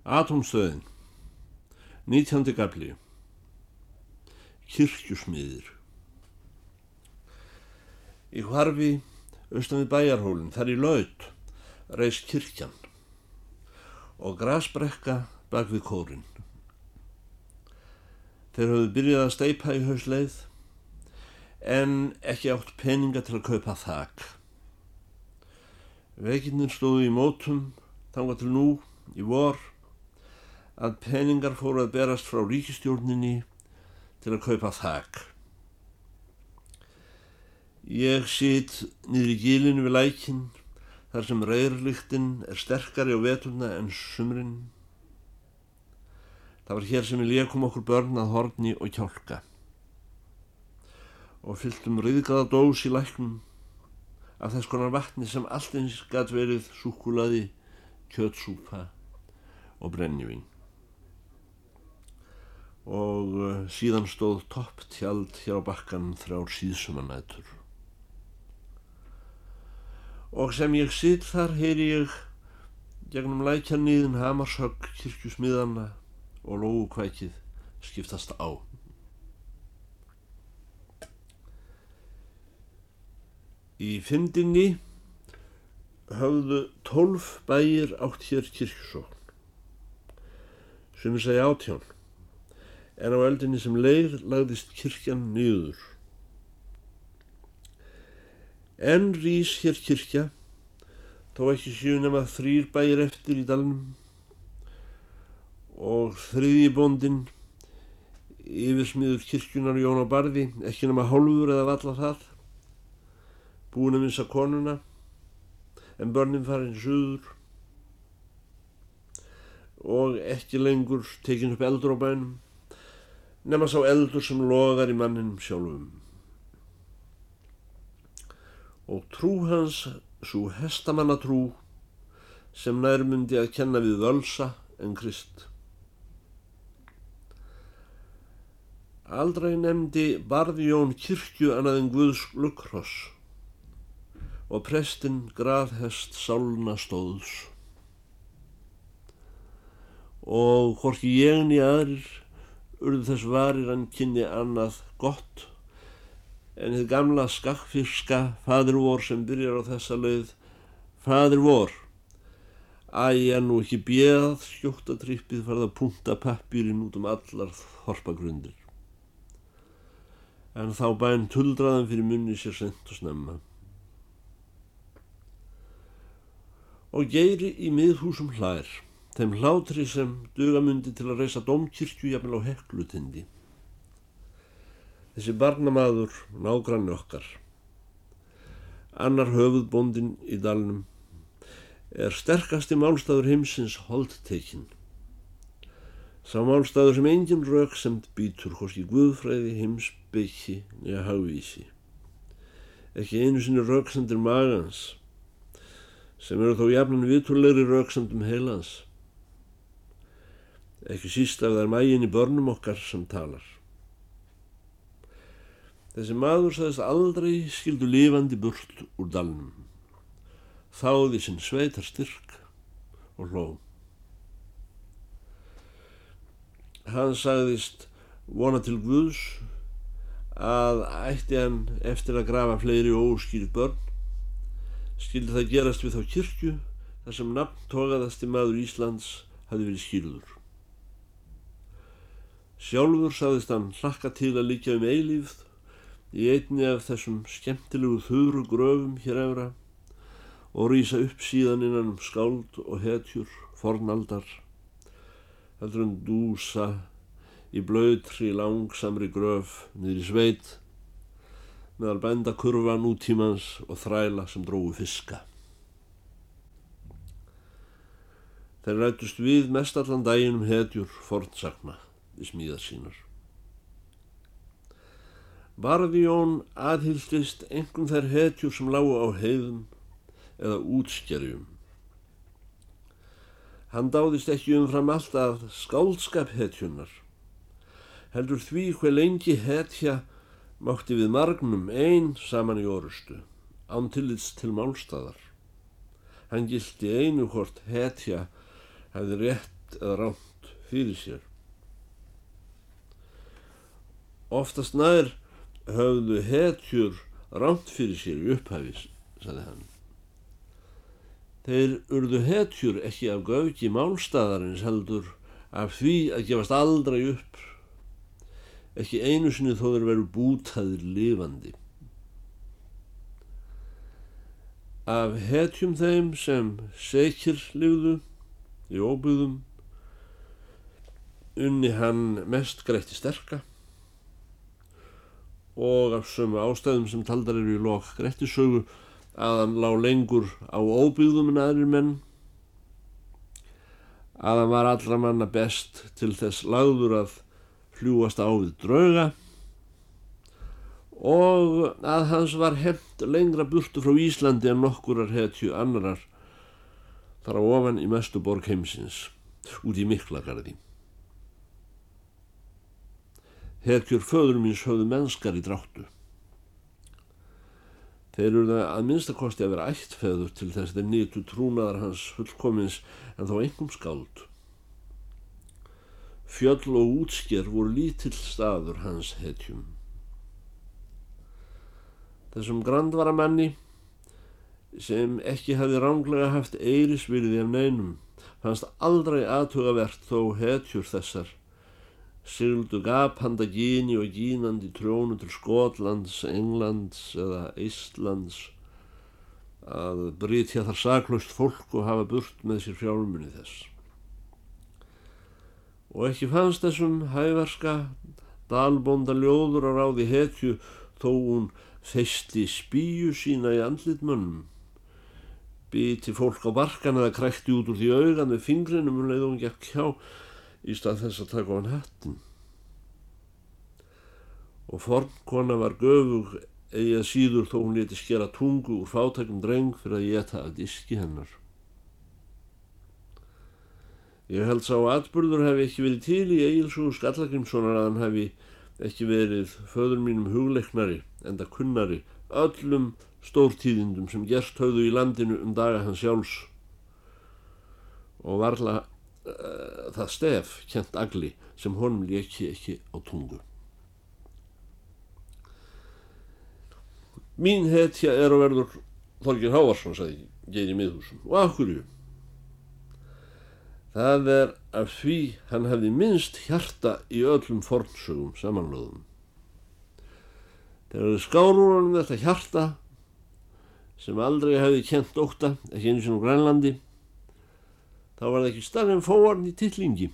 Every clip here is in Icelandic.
Atomstöðin 19. gafli Kirkjusmiðir Í hvarfi austan við bæjarhólinn þar í laut reist kirkjan og grasbrekka bak við kórin. Þeir hafðu byrjað að steipa í hausleið en ekki átt peninga til að kaupa þak. Vekinnir stóðu í mótum þanga til nú í vor að peningar fóru að berast frá ríkistjórninni til að kaupa þak. Ég sýt niður í gílinu við lækin þar sem reyrliktinn er sterkari á veturna en sumrin. Það var hér sem við leikum okkur börn að horni og kjálka og fylltum riðgaða dós í læknum af þess konar vatni sem allt eins gæt verið súkulaði, kjötsúpa og brennjuving og uh, síðan stóð topp tjald hér á bakkan þrjár síðsumanætur. Og sem ég sitt þar heyri ég gegnum lækjanniðin hamarshögg kirkjusmiðana og lógukvækið skiptast á. Í fyndinni höfðu tólf bæir átt hér kirkjusókn sem ég segja átjón en á eldinni sem leið lagðist kirkjan niður. En rýs hér kirkja, þó ekki séu nema þrýr bæir eftir í dalnum. Og þriðji bóndin yfirsmiður kirkjunar Jón á Barði, ekki nema hálfur eða valla það, búin að minsa konuna, en börnin farin suður. Og ekki lengur tekin upp eldur á bænum nema sá eldur sem logar í manninum sjálfum. Og trú hans, svo hestamannatrú, sem nærmundi að kenna við völsa en krist. Aldrei nefndi barðjón kirkju annað en Guðs lukkross og prestinn graðhest sálna stóðs. Og hvorki ég ég aðrir urðu þess varir hann kynni annað gott. En þið gamla skakkfyrska fadir vor sem byrjar á þessa leið fadir vor ég nú ekki bjöð skjóttatrippið farða að punta pappirinn út um allar þorpagrundir. En þá bæn tuldraðan fyrir munni sér sent og snemma. Og geiri í miðhúsum hlær þeim hlátri sem dugamundi til að reysa domkirkju jafnvel á heklutindi. Þessi barnamaður nágrann okkar, annar höfuðbóndin í dalnum, er sterkasti málstæður heimsins holdtekinn. Sá málstæður sem engin rauk semt býtur í guðfræði heimsbyggi nýja hagvísi. Ekki einu sinni rauk semtir magans, sem eru þó jafnan viturlegri rauk semtum heilans ekki síst af þær mægin í börnum okkar sem talar. Þessi maður sagðist aldrei skildu lifandi burt úr dalnum. Þáði sinn sveitar styrk og hló. Hann sagðist vona til Guðs að ætti hann eftir að grafa fleiri óskýrið börn skildi það gerast við þá kirkju þar sem nafn tókaðasti maður Íslands hafi verið skýrður. Sjálfur saðist hann hlakka til að líka um eilífð í einni af þessum skemmtilegu þurru gröfum hér efra og rýsa upp síðan innan um skáld og hetjur, fornaldar, heldur en dúsa í blöytri langsamri gröf niður í sveit meðal bænda kurva nútímans og þræla sem dróðu fiska. Þeir rætust við mestallan daginn um hetjur fornsakna við smíðar sínar. Barðjón aðhyldist engum þær hetjur sem lágu á heiðum eða útskjærjum. Hann dáðist ekki umfram allt að skálskap hetjunar, heldur því hver lengi hetja mátti við margnum einn saman í orustu, ántillits til málstæðar. Hann gildi einu hvort hetja hefði rétt eða ránt fyrir sér. Oftast nær höfðu hetjur ránt fyrir sér í upphæfis, saði hann. Þeir urðu hetjur ekki af göfki málstæðarins heldur af því að gefast aldrei upp, ekki einu sinni þó þeir veru bútaðir lifandi. Af hetjum þeim sem sekir lifðu í óbyðum unni hann mest greitti sterka og af sömu ástæðum sem taldar eru í lok grettisögu að hann lág lengur á óbyggðum en aðrir menn að hann var allra manna best til þess lagður að fljúast á við drauga og að hans var hefnt lengra burtu frá Íslandi en nokkurar hetju annarar þar á ofan í mestu borg heimsins út í Miklagarði Hetjur föður míns höfðu mennskar í dráttu. Þeir eru það að minnstakosti að vera ættfeður til þess þeir nýtu trúnaðar hans fullkomins en þá engum skáld. Fjöll og útsker voru lítill staður hans hetjum. Þessum grandvara manni sem ekki hafi ránglega haft eirisvirði af neinum fannst aldrei aðtugavert þó hetjur þessar Sigildu gapanda gíni og gínandi trónu til Skotlands, Englands eða Íslands að brytja þar saklaust fólk og hafa burt með sér fjármunni þess. Og ekki fannst þessum hæverska dalbonda ljóður á ráði hetju þó hún festi spíu sína í andlit mönnum. Biti fólk á barkan eða krækti út úr því augan með fingrinum um leið og hún gekk hjá í stað þess að taka hann hattin. Og fornkona var göfug að síður þó hún leti skera tungu úr fátækum dreng fyrir að geta að diski hennar. Ég held sá atbyrður hefði ekki verið til í Egilsúðu Skallagrimssonar að hann hefði ekki verið föður mínum hugleiknari enda kunnari öllum stórtíðindum sem gerst höfðu í landinu um daga hans sjálfs og varla uh, það stef kjent agli sem honum leki ekki á tungu. Mín hetja er að verður Þorgir Hávarsson, sagði Geir í miðhúsum. Og af hverju? Það er af því hann hefði minnst hjarta í öllum fornsögum samanlöðum. Þegar þið skárur hann þetta hjarta sem aldrei hefði kjent óta, ekki eins og Grænlandi, þá var það ekki starf en fóarn í tillingi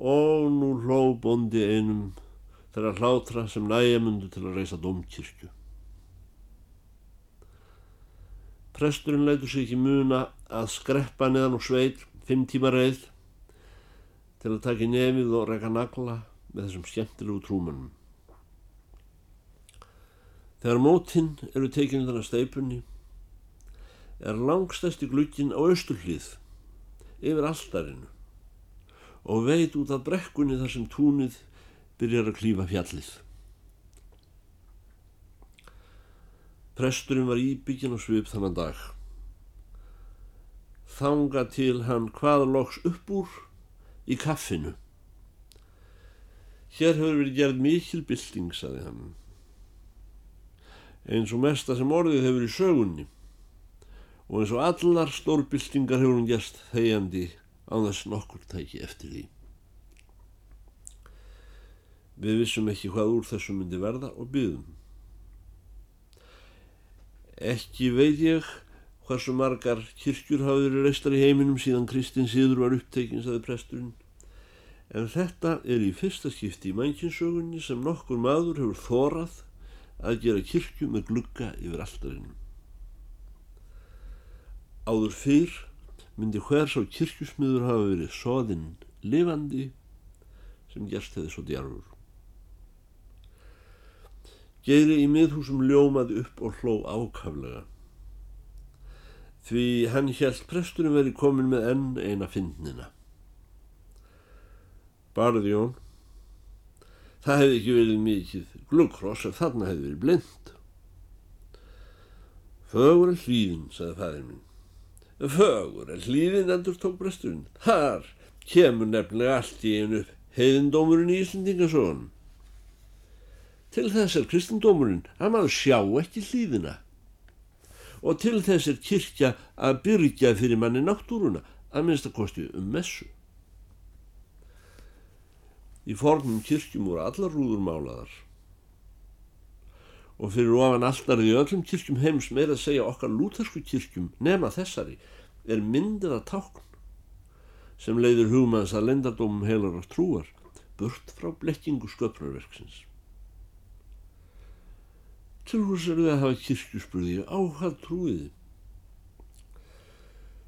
og nú hló bondi einum þeirra hlátra sem næja mundu til að reysa domkirkju. Presturinn leitur sig ekki muna að skreppa neðan og sveit fimm tíma reið til að taka nefið og reyka nagla með þessum skemmtilegu trúmannum. Þegar mótinn eru tekinn þannig að steipunni er langstæsti glukkin á austurhlið yfir alldarinu og veit út af brekkunni þar sem túnið byrjar að klífa fjallið. Presturinn var íbyggin og svip þannan dag. Þanga til hann hvaða loks upp úr í kaffinu. Hér hefur verið gerð mikil bylting, saði hann. Eins og mesta sem orðið hefur í sögunni og eins og allar stórbyltingar hefur hún gæst þegjandi á þess nokkur tæki eftir því. Við vissum ekki hvað úr þessu myndi verða og byggðum. Ekki veit ég hversu margar kirkjur hafi verið reistar í heiminum síðan Kristinn síður var upptekinn, saði presturinn. En þetta er í fyrsta skipti í mannkinsögunni sem nokkur maður hefur þórað að gera kirkju með glugga yfir alltarinnum. Áður fyrr myndi hver sá kirkjusmiður hafa verið soðinn lifandi sem gerst hefði svo djarfur. Geiri í miðhúsum ljómaði upp og hló ákaflega. Því hann hjælt presturinn verið komin með enn eina fyndnina. Barði Jón. Það hefði ekki verið mikið glukkross ef þarna hefði verið blind. Fögur er hlýðin, sagði fæðin minn. Fögur er hlýðin endur tók bresturinn. Þar kemur nefnilega allt í einu heiðindómurinn í Íslandingasóðunum. Til þess er kristendómurinn að maður sjá ekki hlýðina og til þess er kirkja að byrja fyrir manni náttúruna að minnst að kosti um messu. Í formum kirkjum voru allar rúður málaðar og fyrir ofan alltaf í öllum kirkjum heims meira að segja okkar lúthersku kirkjum nema þessari er myndið að tákn sem leiðir hugmanns að lendardómum heilar og trúar burt frá blekkingu sköpnarverksins. Til hús er við að hafa kirkjuspurði á hvað trúiði.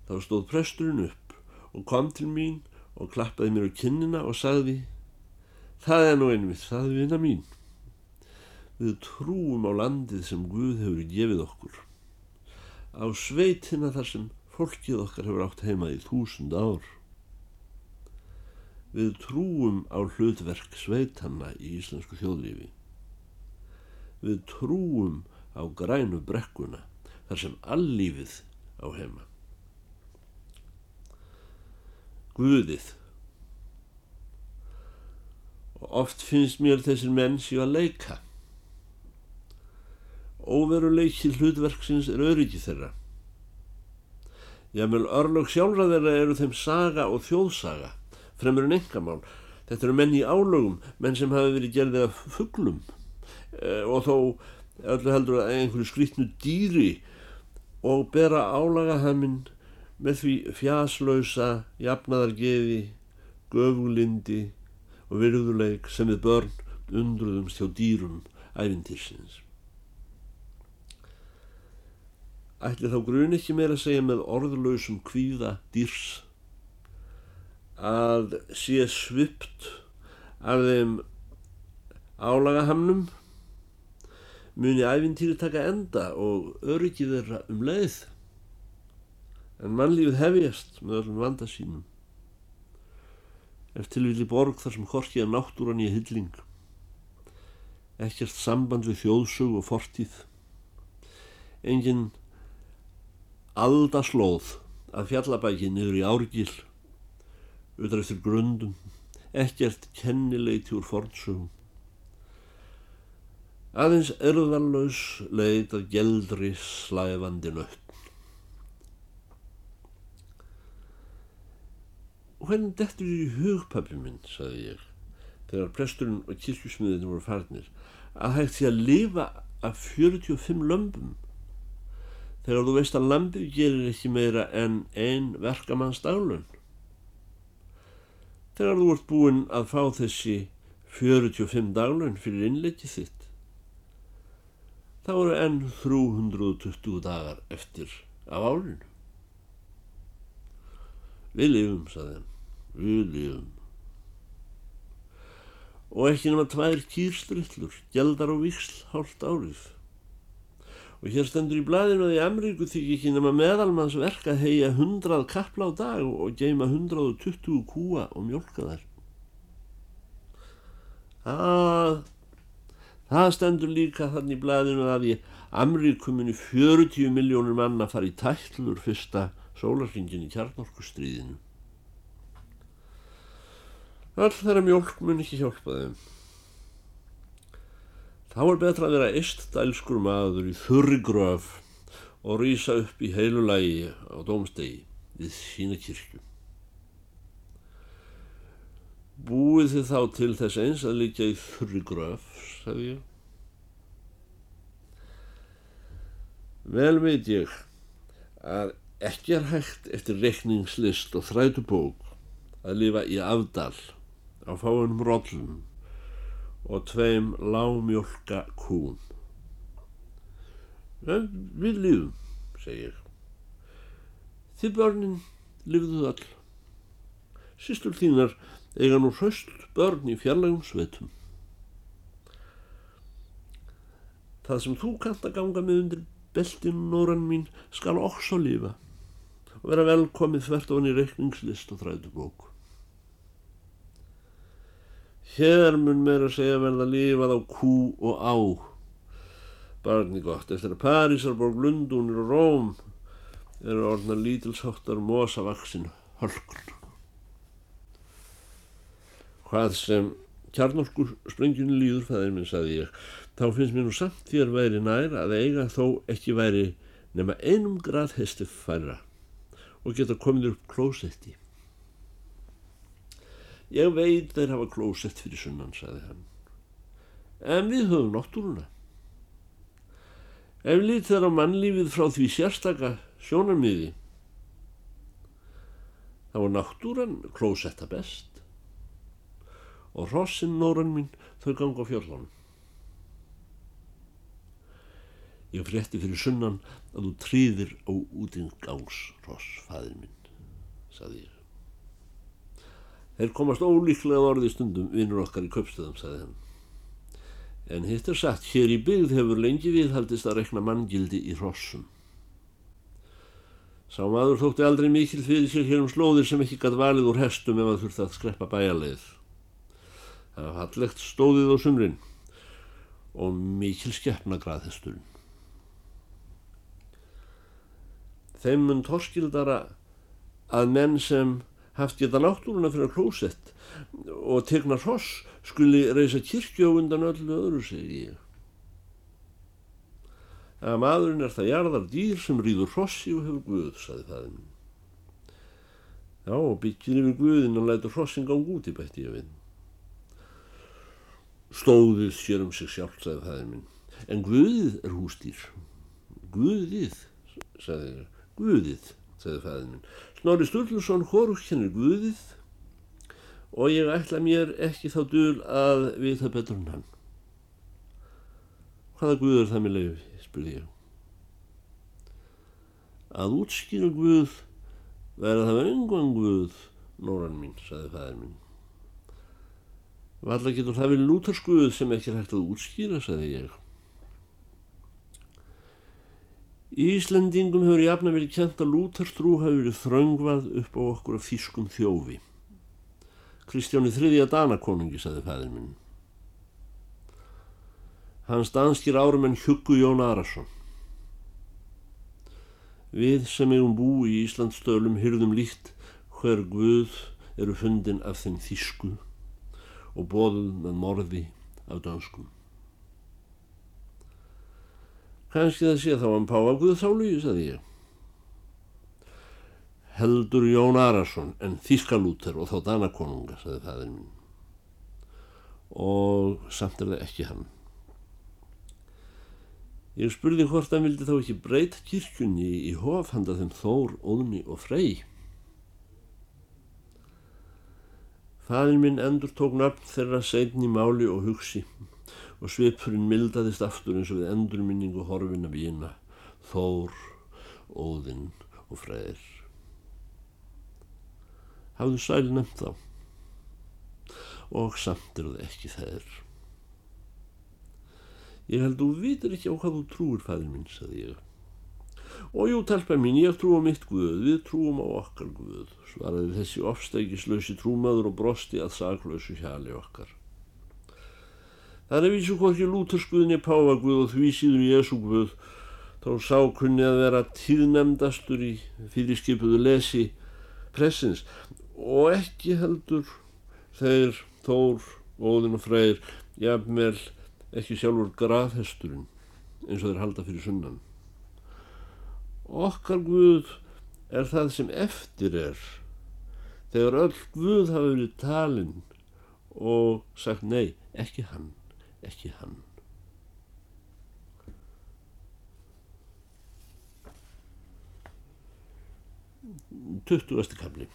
Þá stóð presturinn upp og kom til mín og klappaði mér á kinnina og sagði Það er nú einmitt, það vina mín. Við trúum á landið sem Guð hefur gefið okkur. Á sveitina þar sem fólkið okkar hefur átt heima í þúsund ár. Við trúum á hlutverk sveitanna í íslensku þjóðlífi. Við trúum á grænu brekkuna þar sem allífið á heima. Guðið. Og oft finnst mér þessir menn síðan að leika. Óveruleiki hlutverksins er öryggi þeirra. Jámel örlög sjálfra þeirra eru þeim saga og þjóðsaga, fremur en engamál. Þetta eru menn í álögum, menn sem hafi verið gerðið af fugglum e, og þó öllu heldur að einhverju skrítnu dýri og bera álagahaminn með því fjaslausa, jafnaðargeði, göfulindi og virðuleik sem við börn undruðumst hjá dýrum æfintirsins. Ætli þá grun ekki meira að segja með orðlausum kvíða dýrs að sé svipt af þeim álagahamnum? Muni æfintýri taka enda og öryggi þeirra um leið? En mannlífið hefjast með öllum vanda sínum. Eftir vilji borg þar sem horkið er náttúran í hylling ekkert samband við þjóðsug og fortíð. Enginn aldaslóð að fjallabæki niður í árgil utan eftir grundum ekkert kennileiti úr fornsugum aðeins erðanlaus leit að geldri slæfandi nött og hvernig dettur þér í hugpappi minn saði ég þegar presturinn og kirkjusmiðin voru farnir að hægt því að lifa af 45 lömpum þegar þú veist að lambið gerir ekki meira en ein verkamanns daglun. Þegar þú ert búinn að fá þessi 45 daglun fyrir innleikið þitt, þá eru enn 320 dagar eftir af álinu. Við lifum, saði hann, við lifum. Og ekki nema tvær kýrstrillur, gældar og viksl hálft árið. Og hér stendur í blæðinu að í Ameríku þykir ekki nema meðalmanns verk að heia hundrað kappla á dag og geima hundrað og tuttugu kúa og mjölka þær. Það, það stendur líka þannig í blæðinu að í Ameríku muni 40 miljónur manna fara í tællur fyrsta sólarfingin í kjarnorkustríðinu. All þeirra mjölk mun ekki hjálpa þeim. Þá er betra að vera istdælskur maður í þurrigröf og rýsa upp í heilu lægi á dómstegi við sína kirkju. Búið þið þá til þess eins að líka í þurrigröf, sagði ég. Vel veit ég að ekki er hægt eftir rekningslist og þrætubók að lifa í afdal á fáinum róllum og tveim lámjólka kúm. En við lífum, segir. Þið börnin lífðuð all. Sistur þínar eiga nú hraust börn í fjarlægum svetum. Það sem þú kannt að ganga með undir beltinn nóran mín skal okso lífa og vera velkomið þvert ofan í reikningslist og þrætubóku. Hér mun meira segja verða lífað á kú og á. Barni gott, eftir að Parísarborg, Lundunir og Róm eru orðna lítilsháttar mosavaksin hölkun. Hvað sem kjarnorku sprengjunni líður, það er minn, sagði ég, þá finnst mér nú samt því að væri nær að eiga þó ekki væri nema einum grad hesti færra og geta komið upp klósetti. Ég veit þeir hafa klósett fyrir sunnan, sagði hann. En við höfum náttúruna. Ef lítið er á mannlífið frá því sérstaka sjónarmiði, þá er náttúran klósetta best og Rossin Nóran mín þau ganga á fjörlunum. Ég frétti fyrir sunnan að þú tríðir á útingangs, Ross, fadir minn, saði ég. Þeir komast ólíklega orði stundum vinnur okkar í köpstöðum, saði hann. En hitt er sagt, hér í byggð hefur lengi viðhaldist að rekna manngildi í Rossum. Sá maður þótti aldrei mikil fyrir sér hér um slóðir sem ekki gæti valið úr hestum ef að þurfti að skreppa bæjarleið. Það var hallegt stóðið á sumrin og mikil skeppna graðhesturinn. Þeim mun torskildara að menn sem haft geta náttúruna fyrir klósett og tegna hross skuli reysa kirkju á undan öllu öðru, segi ég að maðurinn er það jarðar dýr sem rýður hrossi og hefur Guð, saði það Já, og byggir yfir Guðin og lætur hrossin gang út í bætti ég við. Stóðið sér um sig sjálf, saði það minn. En Guðið er hústýr. Guðið, saði Guðið, saði það minn. Snorri Sturluson horf hennir Guðið og ég ætla mér ekki þá dul að við það betur en hann. Hvaða Guð er það með leiði? spurði ég. Að útskýra Guð verða það vengan Guð, nóran mín, saði fæðir mín. Valla getur það verið lútarskuð sem ekki hægt að útskýra, saði ég. Í Íslandingum hefur jafna verið kjent að lútarstrú hafi verið þröngvað upp á okkur af þýskum þjófi. Kristjáni þriðja Danakonungi, saði fæðir minn hans danskir árumenn Huggu Jón Arason. Við sem eigum bú í Íslandsstölum hyrðum líkt hver guð eru fundin af þeim þísku og bóðum með morði af danskum. Kanski það sé þá að páa guð þálu, sagði ég. Heldur Jón Arason en þískalúter og þá danakonunga, sagði fæðin minn. Og samt er það ekki hann. Ég spurði hvort hann vildi þá ekki breyta kirkjunni í hof handa þeim Þór, Óðni og Frey. Fæðin minn endur tók nafn þeirra segni máli og hugsi og svipurinn mildaðist aftur eins og við endurminningu horfin af ína Þór, Óðinn og Freyr. Hafðu sæl nefnt þá og samt eru það ekki þeir. Ég held þú vitur ekki á hvað þú trúir, fæðin minn, saði ég. Og jú, telpa mín, ég trú á mitt Guð, við trúum á okkar Guð, svaraði þessi ofstækislausi trúmaður og brosti að saklausu hjali okkar. Það er vísu hvorki lúterskuðinni páfa Guð og því síður Jésu Guð, þá sá kunni að vera tíðnemdastur í fyrirskipuðu lesi pressins og ekki heldur þeir Þór, Óðin og Freyr, jafnvel ekki sjálfur graðhesturinn eins og þeir halda fyrir sunnan. Okkar Guð er það sem eftir er þegar öll Guð hafa verið talinn og sagt nei, ekki hann, ekki hann. Tuttugasti kamli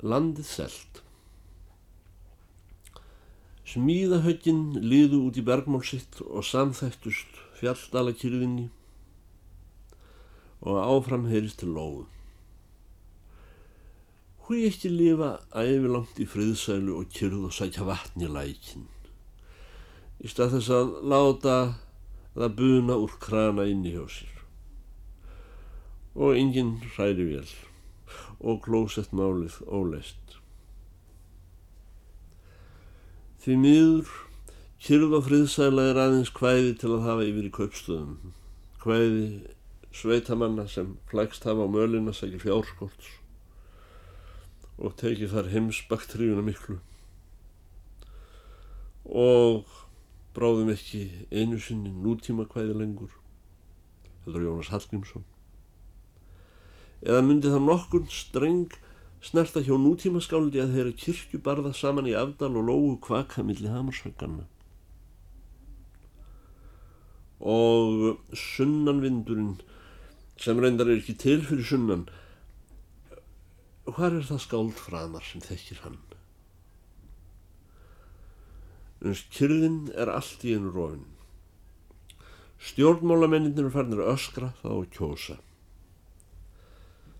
Landið selt Smíðahöggin liðu út í bergmál sitt og samþættust fjalldalakyrðinni og áfram heyrist til lóðu. Hví ekki lifa æfilangt í friðsælu og kyrð og sækja vatn í lækin í stað þess að láta það buna úr krana inni hjá sér og enginn hræri vel og klósett málið óleist. Því miður, kyrð og friðsæla er aðeins hvæði til að hafa yfir í kaupstöðum. Hvæði sveitamanna sem flækst hafa á mölina sækir fjárskólds og tekið þar heimsbakteríuna miklu. Og bráðum ekki einu sinni nútíma hvæði lengur heldur Jónas Hallgrímsson. Eða myndi það nokkur streng snerta hjá nútíma skáldi að þeirra kirkju barða saman í afdal og lógu kvaka millir hamarsvögganna og sunnanvindurinn sem reyndar er ekki til fyrir sunnan hvað er það skáld framar sem þekkir hann? Kyrðin er allt í einu rofin. Stjórnmálamenninir að öskra þá kjósa.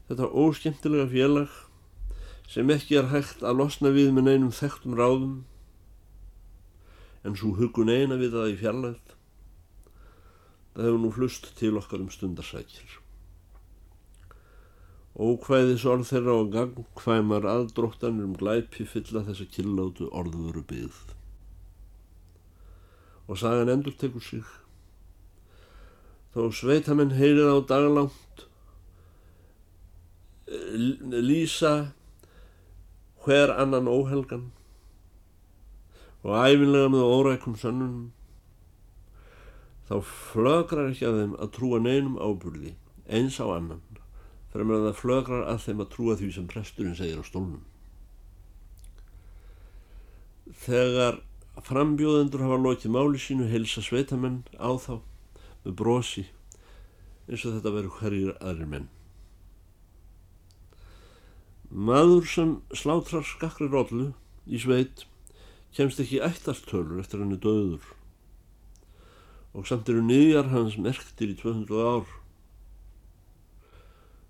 Þetta óskemmtilega félag sem ekki er hægt að losna við með neinum þekktum ráðum en svo hugun eina við það í fjarlæð það hefur nú flust til okkar um stundarsækjir Ókvæðis orð þeirra og gangkvæmar aðdróttanir um glæpi fylla þessa killátu orðvöru byggð. Og sagan endur tekur sig. Þó sveitamenn heyrið á daglangt lýsa hver annan óhelgan og æfinlega með órækum sönnunum þá flögrar ekki að þeim að trúa neinum ábúrði eins á annan fremur að það flögrar að þeim að trúa því sem presturinn segir á stólnum. Þegar frambjóðendur hafa lokið máli sínu heilsa sveitamenn á þá með brosi eins og þetta veru hverjir aðrir menn. Maður sem slátrar skakri rollu í sveit kemst ekki ættartölur eftir henni döður og samt eru niðjar hans merktir í 200 ár.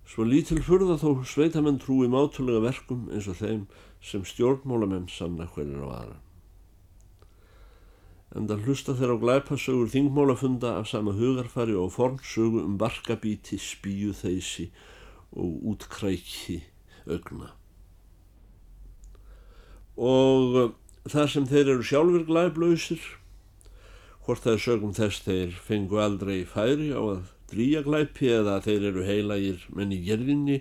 Svo lítil furða þó sveitamenn trúi mátulega verkum eins og þeim sem stjórnmólamenn sanna hverjir á aðra. En það hlusta þeir á glæpasögur þingmólafunda af sama hugarfari og fornsögu um barkabíti, spíu þeysi og útkræki augna og þar sem þeir eru sjálfur glæblausir hvort það er sögum þess þeir fengu aldrei færi á að drýja glæpi eða þeir eru heilagir menn í gerðinni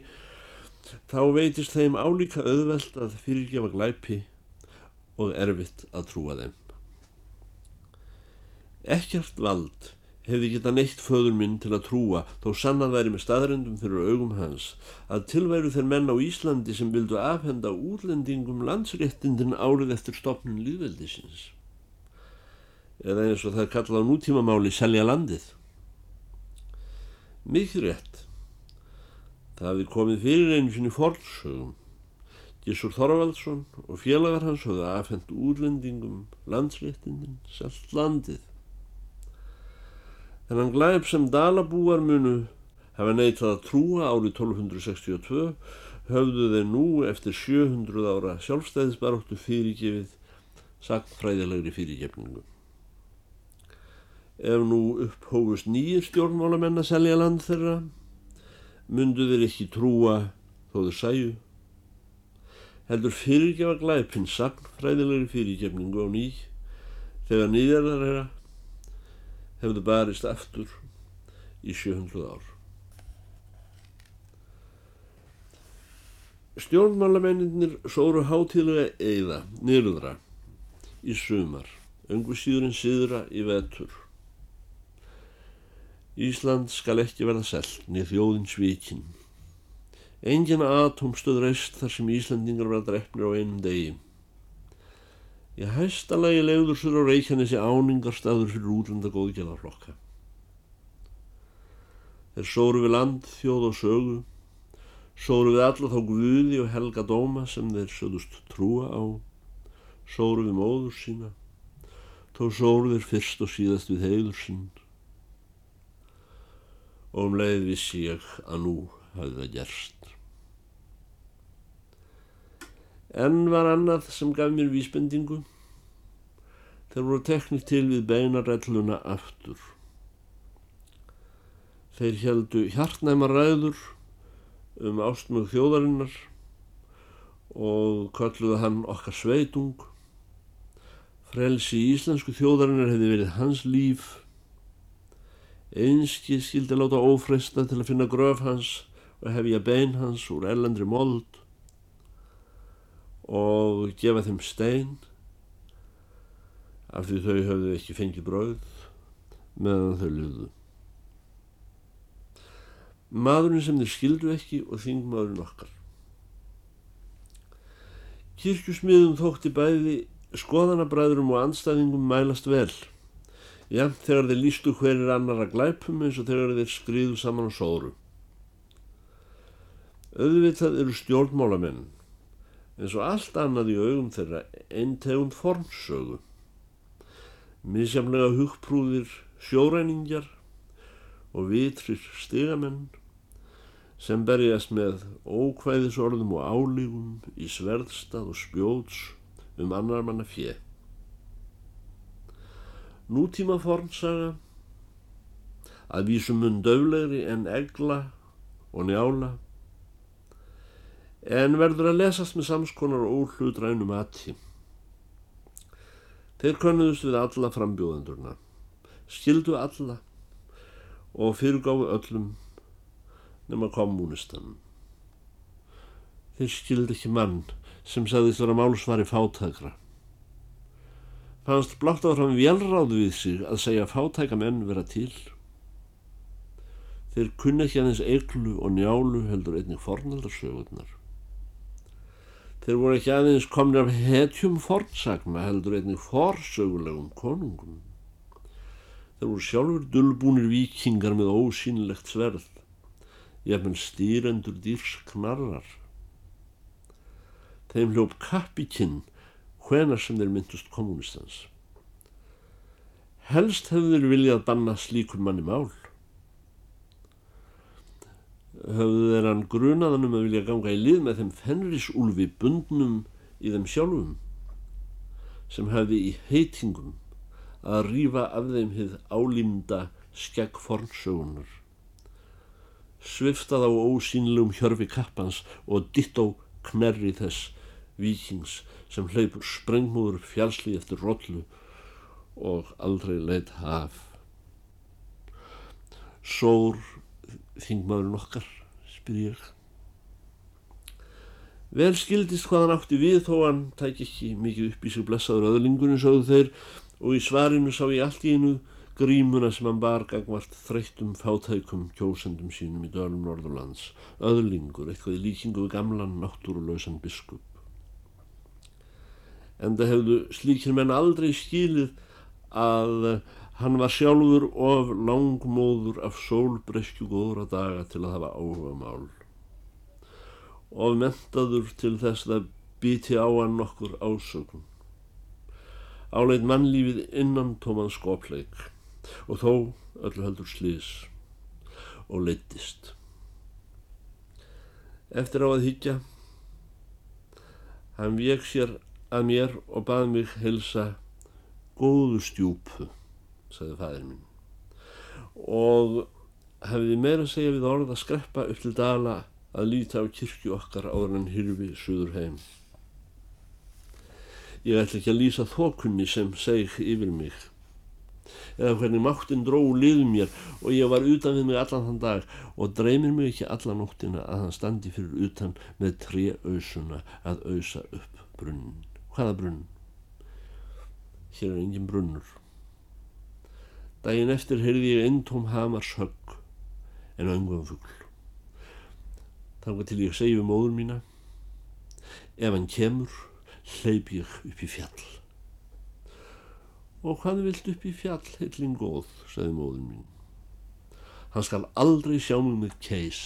þá veitist þeim álíka auðvelt að fyrirgefa glæpi og erfitt að trúa þeim. Ekkert vald hefði geta neitt föður minn til að trúa þó sannan væri með staðrendum fyrir augum hans að tilværu þeir menn á Íslandi sem vildu afhenda útlendingum landsréttindin árið eftir stopnin líðveldisins eða eins og það kallað á nútímamáli selja landið mikið rétt það hefði komið fyrir einu sinni fórlsögum Gísur Þorvaldsson og félagar hans höfðu afhengt útlendingum landsréttindin selt landið. Þennan glæp sem Dalabúar munu hafa neytað að trúa árið 1262 höfðu þeir nú eftir 700 ára sjálfstæðisbaróttu fyrirgefið sagtfræðilegri fyrirgefningu. Ef nú upphófust nýjir stjórnmálamenn að selja land þeirra, myndu þeir ekki trúa þó þeir sæju. Heldur fyrirgefa glæpinn sagtfræðilegri fyrirgefningu á ný þegar nýðarðar þeirra hefðu barist aftur í 700 ár. Stjórnmálamennir sóru hátíðlega eiða, nýrðra, í sumar, öngu síður en síðra í vetur. Ísland skal ekki verða selt, niður þjóðin svíkin. Engin atomstöð reist þar sem Íslandingar verða drefnir á einum degi. Í hæsta lagi legður sér á Reykjanesi áningarstaður fyrir útlanda góðgjalaðflokka. Þeir sóru við land, þjóð og sögu, sóru við alla þá guði og helga dóma sem þeir söðust trúa á, sóru við móður sína, þó sóru þeir fyrst og síðast við heiður sín. Og um leið vissi ég að nú hafði það gerst. En var annað sem gaf mér vísbendingu. Þeir voru teknir til við beinarelluna aftur. Þeir heldu hjartnæma ræður um ástmög þjóðarinnar og kalluðu hann okkar sveitung. Frelsi í íslensku þjóðarinnar hefði verið hans líf Einski skildi láta ófresta til að finna gröf hans og hefja bein hans úr ellendri mold og gefa þeim stein af því þau höfðu ekki fengið brauð meðan þau liðu. Maðurinn sem þeir skildu ekki og þingmaðurinn okkar. Kirkjusmiðum þótti bæði skoðanabræðurum og anstæðingum mælast vel. Já, þegar þeir lístu hverjir annar að glæpum eins og þegar þeir skriðu saman á sóru. Öðvitað eru stjórnmálamenn eins og allt annað í augum þeirra einn tegund formsögu. Mísjaflega hugprúðir sjóræningjar og vitrir stigamenn sem berjast með ókvæðisorðum og álígum í sverðstað og spjóts um annar manna fjö. Nútíma formsaga að vísum mun döflegri en egla og njála en verður að lesast með samskonar og óhlutrænum aðtí. Þeir konuðust við alla frambjóðendurna, skildu alla og fyrirgáðu öllum nema kommunistan. Þeir skildi ekki mann sem sagðist vera málsvari fátækra. Fannst blátt áfram velráðu við sig að segja fátæka menn vera til. Þeir kunni ekki aðeins eglu og njálu heldur einnig fornaldarsögurnar. Þeir voru ekki aðeins komni af hetjum fornsagna heldur einnig forsögulegum konungum. Þeir voru sjálfur dullbúnir vikingar með ósýnilegt sverð jafnvel stýrendur dýrs knarrar. Þeim hljóp kappikinn hvenar sem þeir myndust kommunistans. Helst hefðu þeir viljað banna slíkur manni mál. Höfðu þeir hann grunaðan um að vilja ganga í lið með þeim fenrisúlfi bundnum í þeim sjálfum sem hefði í heitingum að rýfa af þeim hið álýmda skegg fornsögunar sviftað á ósýnilegum hjörfi kappans og ditt á knerri þess vikings sem hleypur sprengmúður fjálsli eftir rollu og aldrei leitt haf. Sór þingmaðurinn okkar, spyr ég. Vel skildist hvað hann átti við þó hann tæk ekki mikið upp í sig blessaður öðlingunum sögðu þeir og í svarinu sá ég allt í einu grímuna sem hann bar gangvart þreyttum fátækum kjósendum sínum í dölum Norðurlands, öðlingur, eitthvað í líkingu við gamlan náttúrulausan biskup. En það hefðu slíkir menn aldrei skilið að hann var sjálfur of langmóður af sólbreyskju góðra daga til að hafa áhuga mál. Of mentaður til þess að biti á hann nokkur ásökun. Áleit mannlífið innan tóman skopleik og þó öllu heldur slís og leittist. Eftir á að higgja, hann vek sér að mér og baði mig helsa góðu stjúpu, sagði fæðir minn, og hefði meira segja við orð að skreppa upp til dala að líta á kirkju okkar áður en hyrfi suður heim. Ég ætla ekki að lýsa þokunni sem seg yfir mig eða hvernig máttinn dró lið mér og ég var utan við mig allan þann dag og dreymir mig ekki allan nóttina að hann standi fyrir utan með tre ausuna að ausa upp brunnin. Hvaða brunn? Hér er engin brunnur. Dægin eftir heyrði ég eintóm hamars högg en öngum fuggl. Þannig til ég segi við móður mína ef hann kemur hleyp ég upp í fjall. Og hvað vilt upp í fjall, heilin góð, sagði móðin mín. Hann skal aldrei sjá mig með keis,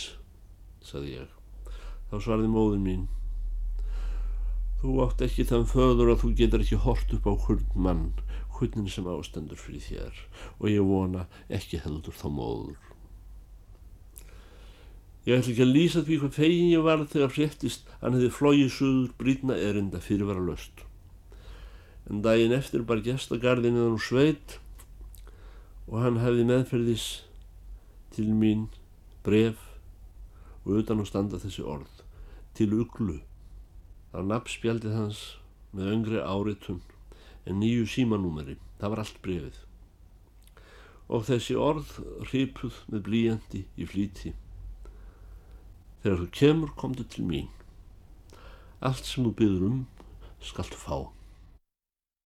sagði ég. Þá svarði móðin mín. Þú átt ekki þann föður að þú getur ekki hort upp á hurn mann, hurnin sem ástendur fyrir þér. Og ég vona ekki heldur þá móður. Ég ætla ekki að lýsa því hvað fegin ég var þegar fréttist hann hefði flóið suður brýtna erinda fyrir vera löst en daginn eftir bar gestagarðin eða nú sveit og hann hefði meðferðis til mín bref og utan á standa þessi orð til uglu á nafnspjaldið hans með öngri áritun en nýju símanúmeri það var allt brefið og þessi orð hripuð með blíjandi í flíti. Þegar þú kemur, komdu til mín. Allt sem þú byður um, skaltu fá.